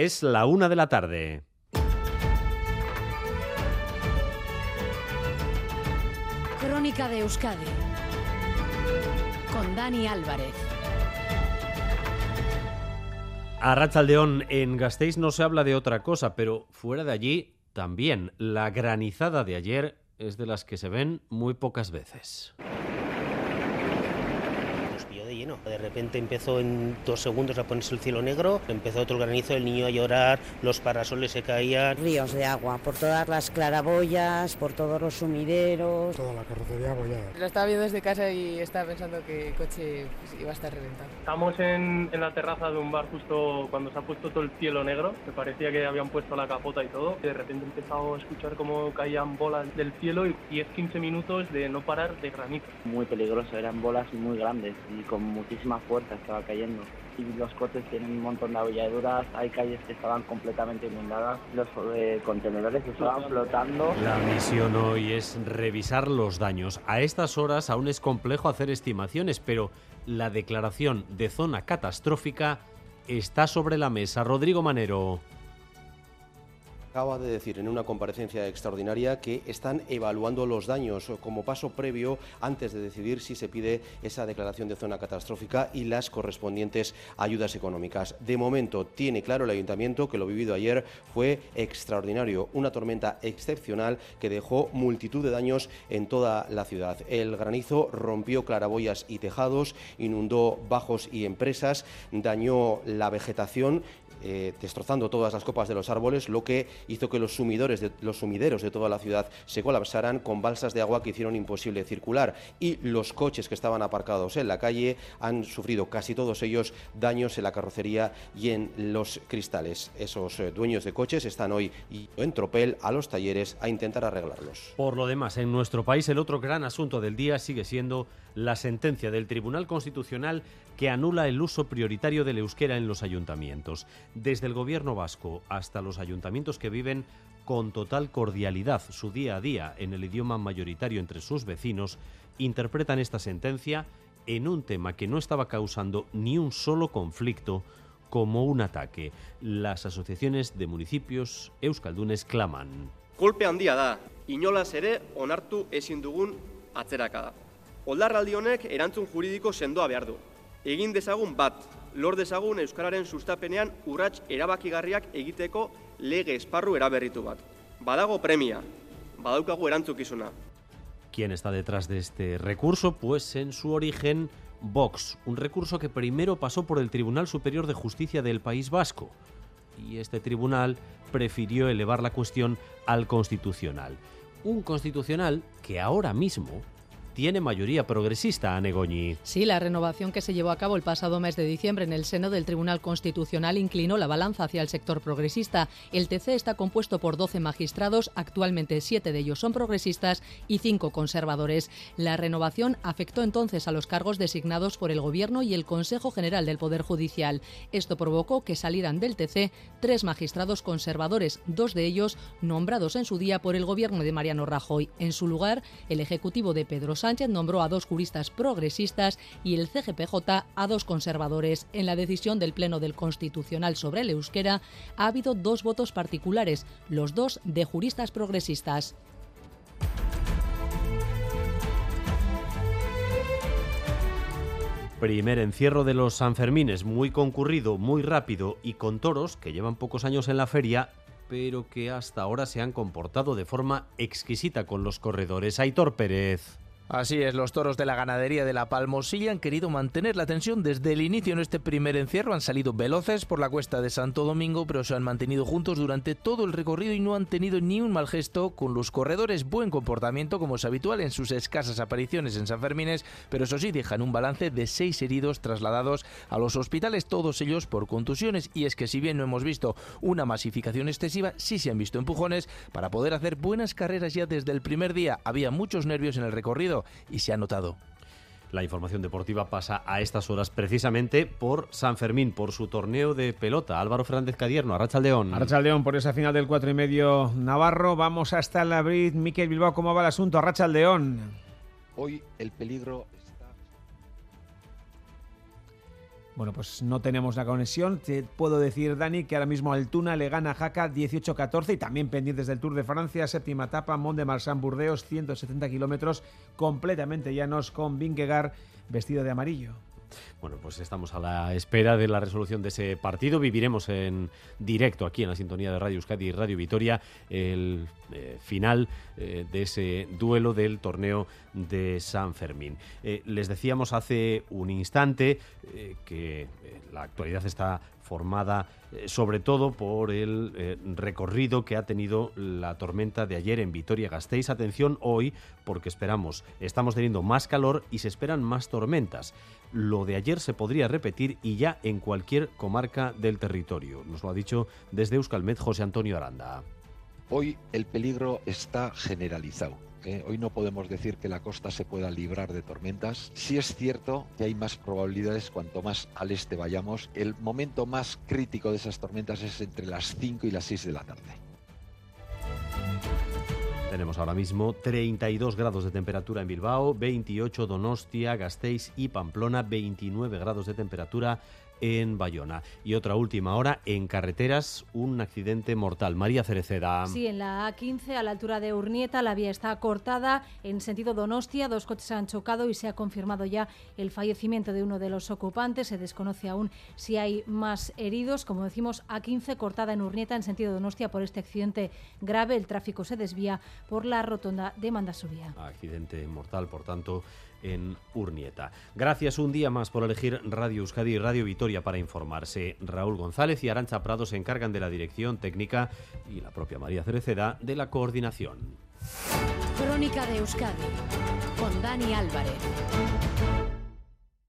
Es la una de la tarde. Crónica de Euskadi con Dani Álvarez. A Rachaldeón, en Gasteiz no se habla de otra cosa, pero fuera de allí también. La granizada de ayer es de las que se ven muy pocas veces. De repente empezó en dos segundos a ponerse el cielo negro, empezó otro granizo, el niño a llorar, los parasoles se caían. Ríos de agua, por todas las claraboyas, por todos los sumideros. Toda la carrocería abollada. Lo estaba viendo desde casa y estaba pensando que el coche pues, iba a estar reventado. Estamos en, en, la terraza de un bar justo cuando se ha puesto todo el cielo negro, me parecía que habían puesto la capota y todo. Y de repente he empezado a escuchar cómo caían bolas del cielo y 10-15 minutos de no parar de granizo. Muy peligroso, eran bolas muy grandes y con muchísima fuerza estaba cayendo. Y los coches tienen un montón de abolladuras, hay calles que estaban completamente inundadas, los eh, contenedores estaban flotando. La misión hoy es revisar los daños. A estas horas aún es complejo hacer estimaciones, pero la declaración de zona catastrófica está sobre la mesa. Rodrigo Manero acaba de decir en una comparecencia extraordinaria que están evaluando los daños como paso previo antes de decidir si se pide esa declaración de zona catastrófica y las correspondientes ayudas económicas. De momento tiene claro el ayuntamiento que lo vivido ayer fue extraordinario, una tormenta excepcional que dejó multitud de daños en toda la ciudad. El granizo rompió claraboyas y tejados, inundó bajos y empresas, dañó la vegetación eh, destrozando todas las copas de los árboles, lo que hizo que los, sumidores de, los sumideros de toda la ciudad se colapsaran con balsas de agua que hicieron imposible circular. Y los coches que estaban aparcados en la calle han sufrido casi todos ellos daños en la carrocería y en los cristales. Esos eh, dueños de coches están hoy en tropel a los talleres a intentar arreglarlos. Por lo demás, en nuestro país el otro gran asunto del día sigue siendo la sentencia del Tribunal Constitucional que anula el uso prioritario del euskera en los ayuntamientos. Desde el gobierno vasco hasta los ayuntamientos que viven con total cordialidad su día a día en el idioma mayoritario entre sus vecinos, interpretan esta sentencia en un tema que no estaba causando ni un solo conflicto como un ataque. Las asociaciones de municipios euskaldunes claman. Golpe handia da, inolaz ere onartu ezin dugun atzerakada. Oldarraldi honek erantzun juridiko sendoa behar du. Egin dezagun bat, lor dezagun euskararen sustapenean urrats erabakigarriak egiteko lege esparru eraberritu bat. Badago premia, badaukagu erantzukizuna. ¿Quién está detrás de este recurso? Pues en su origen Vox, un recurso que primero pasó por el Tribunal Superior de Justicia del País Vasco. Y este tribunal prefirió elevar la cuestión al Constitucional. Un Constitucional que ahora mismo tiene mayoría progresista, a. Sí, la renovación que se llevó a cabo el pasado mes de diciembre en el seno del Tribunal Constitucional inclinó la balanza hacia el sector progresista. El TC está compuesto por 12 magistrados, actualmente 7 de ellos son progresistas y 5 conservadores. La renovación afectó entonces a los cargos designados por el Gobierno y el Consejo General del Poder Judicial. Esto provocó que salieran del TC tres magistrados conservadores, dos de ellos nombrados en su día por el Gobierno de Mariano Rajoy. En su lugar, el Ejecutivo de Pedro Sánchez Sánchez nombró a dos juristas progresistas y el CGPJ a dos conservadores. En la decisión del Pleno del Constitucional sobre el euskera ha habido dos votos particulares, los dos de juristas progresistas. Primer encierro de los Sanfermines, muy concurrido, muy rápido y con toros que llevan pocos años en la feria, pero que hasta ahora se han comportado de forma exquisita con los corredores. Aitor Pérez. Así es, los toros de la ganadería de la Palmosilla han querido mantener la tensión desde el inicio en este primer encierro. Han salido veloces por la cuesta de Santo Domingo, pero se han mantenido juntos durante todo el recorrido y no han tenido ni un mal gesto con los corredores. Buen comportamiento, como es habitual en sus escasas apariciones en San Fermines, pero eso sí, dejan un balance de seis heridos trasladados a los hospitales, todos ellos por contusiones. Y es que si bien no hemos visto una masificación excesiva, sí se han visto empujones para poder hacer buenas carreras ya desde el primer día. Había muchos nervios en el recorrido y se ha notado. La información deportiva pasa a estas horas precisamente por San Fermín, por su torneo de pelota. Álvaro Fernández Cadierno, Arrachaldeón. Arrachaldeón por esa final del cuatro y medio Navarro. Vamos hasta el Abril. Miquel Bilbao, ¿cómo va el asunto? Arrachaldeón. Hoy el peligro Bueno, pues no tenemos la conexión. Te puedo decir, Dani, que ahora mismo Altuna le gana a Jaca 18-14 y también pendientes del Tour de Francia, séptima etapa, Mont de Marsan Burdeos, 170 kilómetros completamente llanos con Vingegaard vestido de amarillo. Bueno, pues estamos a la espera de la resolución de ese partido. Viviremos en directo aquí en la sintonía de Radio Euskadi y Radio Vitoria el eh, final eh, de ese duelo del torneo de San Fermín. Eh, les decíamos hace un instante que la actualidad está formada sobre todo por el recorrido que ha tenido la tormenta de ayer en Vitoria-Gasteiz. Atención hoy porque esperamos, estamos teniendo más calor y se esperan más tormentas lo de ayer se podría repetir y ya en cualquier comarca del territorio. Nos lo ha dicho desde Euskalmet José Antonio Aranda. Hoy el peligro está generalizado. ¿eh? Hoy no podemos decir que la costa se pueda librar de tormentas. Sí es cierto que hay más probabilidades cuanto más al este vayamos. El momento más crítico de esas tormentas es entre las 5 y las 6 de la tarde. Tenemos ahora mismo 32 grados de temperatura en Bilbao, 28 Donostia, Gasteiz y Pamplona, 29 grados de temperatura en Bayona. Y otra última hora, en carreteras, un accidente mortal. María Cereceda. Sí, en la A15, a la altura de Urnieta, la vía está cortada en sentido Donostia. Dos coches han chocado y se ha confirmado ya el fallecimiento de uno de los ocupantes. Se desconoce aún si hay más heridos. Como decimos, A15 cortada en Urnieta en sentido Donostia por este accidente grave. El tráfico se desvía por la rotonda de Mandasubia. Accidente mortal, por tanto en Urnieta. Gracias un día más por elegir Radio Euskadi y Radio Vitoria para informarse. Raúl González y Arancha Prado se encargan de la dirección técnica y la propia María Cereceda de la coordinación. Crónica de Euskadi con Dani Álvarez.